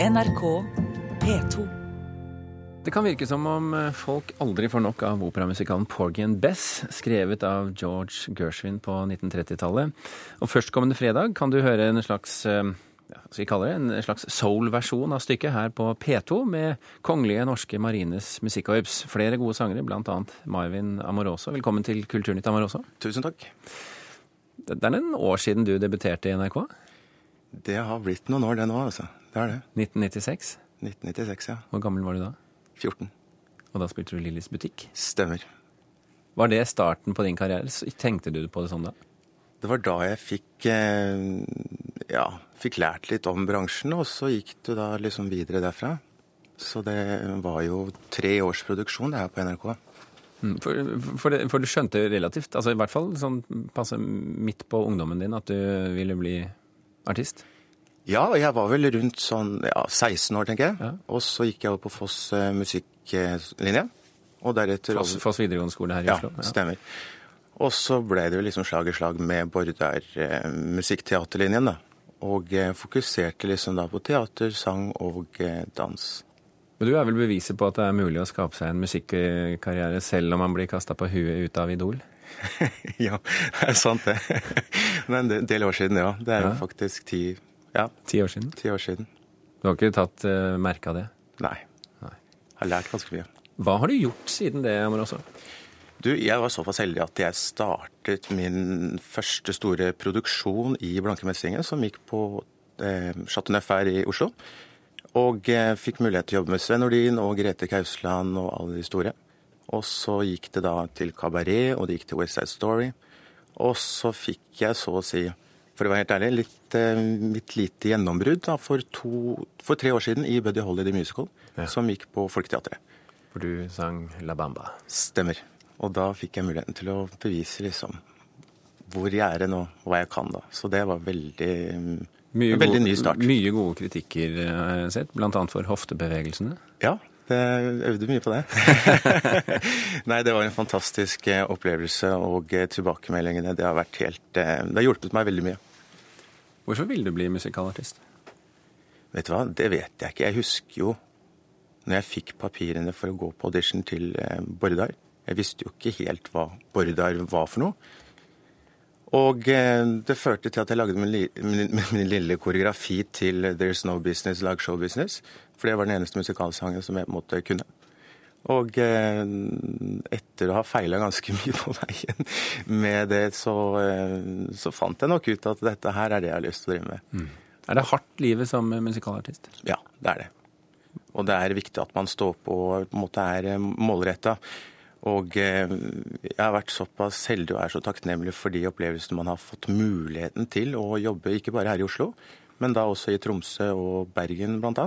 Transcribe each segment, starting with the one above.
NRK P2. Det kan virke som om eh, folk aldri får nok av operamusikalen Porgy and Bess, skrevet av George Gershwin på 1930-tallet. Og førstkommende fredag kan du høre en slags eh, ja, skal vi kalle det, en slags soul-versjon av stykket her på P2 med Kongelige norske marines musikkorps. Flere gode sangere, annet Marvin Amoroso. Velkommen til Kulturnytt, Amoroso. Tusen takk. Det er en år siden du debuterte i NRK. Det har blitt noen år, det nå, altså. Det er det. 1996. 1996, ja. Hvor gammel var du da? 14. Og da spilte du Lillys butikk. Stemmer. Var det starten på din karriere? Tenkte du på det sånn da? Det var da jeg fikk eh, ja, fikk lært litt om bransjen, og så gikk du da liksom videre derfra. Så det var jo tre års produksjon det her på NRK. Mm, for, for, det, for, du skjønte relativt, altså i hvert fall sånn passe midt på ungdommen din, at du ville bli artist? Ja, jeg var vel rundt sånn ja, 16 år, tenker jeg. Ja. Og så gikk jeg over på Foss eh, musikklinje. Og deretter Foss, Foss videregående skole her i ja, Oslo? Ja, stemmer. Og så ble det jo liksom slag i slag med Bordar eh, musikkteaterlinjen, da. Og eh, fokuserte liksom da på teater, sang og dans. Men du er vel beviset på at det er mulig å skape seg en musikkarriere selv om man blir kasta på huet ut av Idol? ja, det er sant det. Men en del år siden, ja. Det er jo faktisk ti ja. Ti år siden? Ti år siden. Du har ikke tatt uh, merke av det? Nei. Nei. Har lært ganske mye. Hva har du gjort siden det, Amoroso? Du, jeg var såpass heldig at jeg startet min første store produksjon i blankemessingen, som gikk på eh, Chateau Neuf her i Oslo. Og eh, fikk mulighet til å jobbe med Sven Nordin og Grete Kausland og alle de store. Og så gikk det da til Kabaret, og det gikk til West Side Story. Og så fikk jeg så å si for å være helt ærlig, litt, eh, litt lite gjennombrudd da, for, to, for, tre år siden i Buddy Holly The Musical, ja. som gikk på Folketeatret. For du sang La Bamba? Stemmer. Og da fikk jeg muligheten til å bevise liksom hvor jeg er nå, og hva jeg kan da. Så det var veldig, mye en veldig gode, ny start. Mye gode kritikker eh, har jeg sett, bl.a. for hoftebevegelsene. Ja, det øvde mye på det. Nei, det var en fantastisk eh, opplevelse, og tilbakemeldingene det har vært helt Det har hjulpet meg veldig mye. Hvorfor ville du bli musikalartist? Vet du hva, det vet jeg ikke. Jeg husker jo når jeg fikk papirene for å gå på audition til eh, Bordar. Jeg visste jo ikke helt hva Bordar var for noe. Og eh, det førte til at jeg lagde min, min, min, lille koreografi til There's No Business, Lag Show Business. For det var den eneste musikalsangen som jeg måtte kunne. Og eh, etter å ha feila ganske mye på veien med det, så, eh, så, fant jeg nok ut at dette her er det jeg har lyst til å drive med. Mm. Er det hardt livet som musikalartist? Ja, det er det. Og det er viktig at man står på og på en måte er eh, målretta. Og jeg har vært såpass heldig og er så takknemlig for de opplevelsene man har fått muligheten til å jobbe, ikke bare her i Oslo, men da også i Tromsø og Bergen bl.a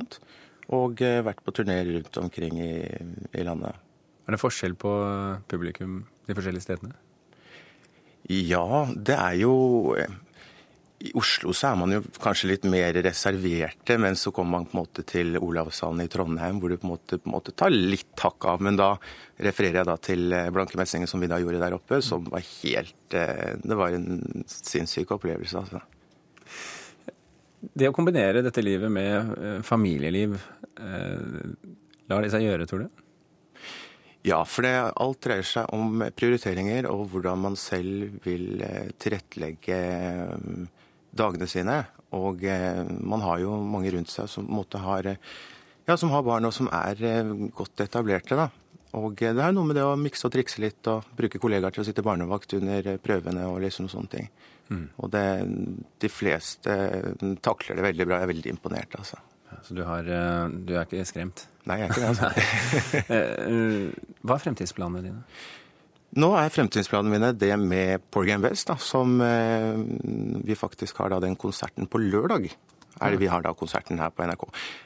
og eh, vært på turné rundt omkring i, i, landet. Er det forskjell på publikum de forskjellige stedene? Ja, det er jo I Oslo så er man jo kanskje litt mer reserverte, men så kommer man på en måte til Olavshallen i Trondheim, hvor du på en måte, på en måte tar litt hakk av. Men da refererer jeg da til eh, Blanke Messingen, som vi da gjorde der oppe, som var helt eh, Det var en sinnssyk opplevelse, altså. Det å kombinere dette livet med eh, familieliv, eh, lar det seg gjøre, tror du? Ja, for det, alt dreier seg om prioriteringer og hvordan man selv vil eh, tilrettelegge dagene sine. Og man har jo mange rundt seg som, har, ja, som har barn og som er godt etablerte. da. Og det er noe med det å mikse og trikse litt og bruke kollegaer til å sitte barnevakt under prøvene og liksom sånne ting. Mm. Og det, de fleste takler det veldig bra. Jeg er veldig imponert, altså. Ja, så du, har, eh, du, er ikke skremt? Nei, jeg er ikke det. altså. Eh, hva er fremtidsplanene dine? Nå er fremtidsplanene mine det med Porgan West, da, som eh, vi faktisk har da den konserten på lørdag. Er det Vi har da konserten her på NRK.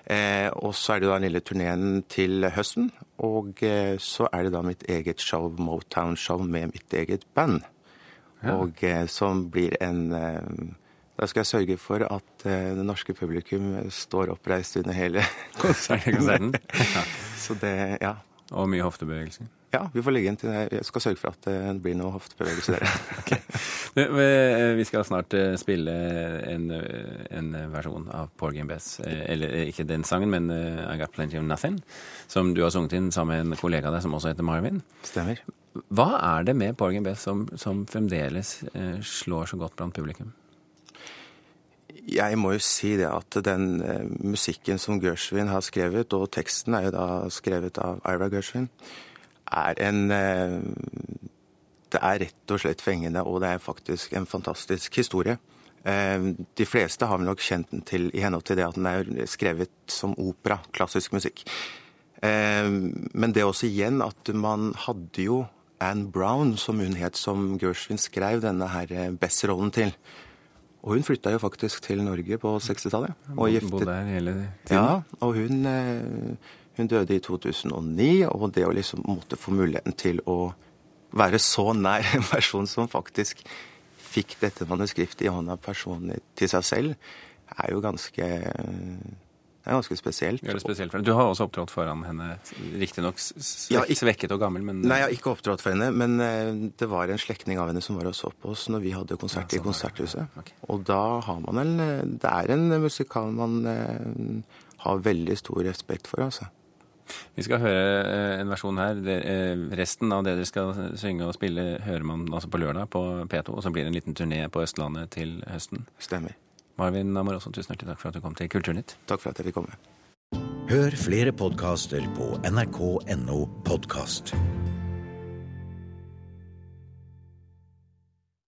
Eh, og så er det da den lille turneen til høsten. Og eh, så er det da mitt eget show, Motown-show, med mitt eget band. Ja. Og eh, som blir en eh, Da skal jeg sørge for at eh, det norske publikum står oppreist under hele konserten. konserten. så det, ja. Og mye hoftebevegelser. Ja, vi får legge inn til det. Jeg skal sørge for at det blir noe hoftebevegelse der. okay. Vi skal snart spille en, en versjon av Paul Game Bess. Eller ikke den sangen, men I Got Plenty of Nothing. Som du har sunget inn sammen med en kollega av deg som også heter Marvin. Stemmer. Hva er det med Paul Game Bess som, som fremdeles slår så godt blant publikum? Jeg må jo si det at den musikken som Gershwin har skrevet, og teksten er jo da skrevet av Ira Gershwin, er en uh, Det er rett og slett fengende, og det er faktisk en fantastisk historie. Uh, de fleste har vel nok kjent den til i henhold til det at den er skrevet som opera, klassisk musikk. Men det også igjen at man hadde jo Anne Brown, som hun het, som Gershwin skrev denne her Bess-rollen til. Og hun flytta jo faktisk til Norge på 60-tallet. Og giftet der hele tiden? Ja, og hun, eh, hun, døde i 2009. Og det å liksom måtte få muligheten til å være så nær en person som faktisk fikk dette manuskriptet i hånda personlig til seg selv, er jo ganske det er ganske spesielt. Det spesielt. Du har også opptrådt foran henne, riktignok ja, svekket og gammel, men Nei, jeg har ikke opptrådt for henne, men eh, det var en slektning av henne som var og så på oss når vi hadde konsert i Konserthuset. Okay. Og da har man vel eh, Det er en musikal man eh, har veldig stor respekt for, altså. Vi skal høre en versjon her. resten av det dere skal synge og spille, hører man altså på lørdag på P2, og så blir det en liten turné på Østlandet til høsten. Stemmer. Marvin Amoroso, tusen hjertelig takk for at du kom til Kulturnytt. Takk for at jeg fikk komme. Hør flere podkaster på nrk.no podkast.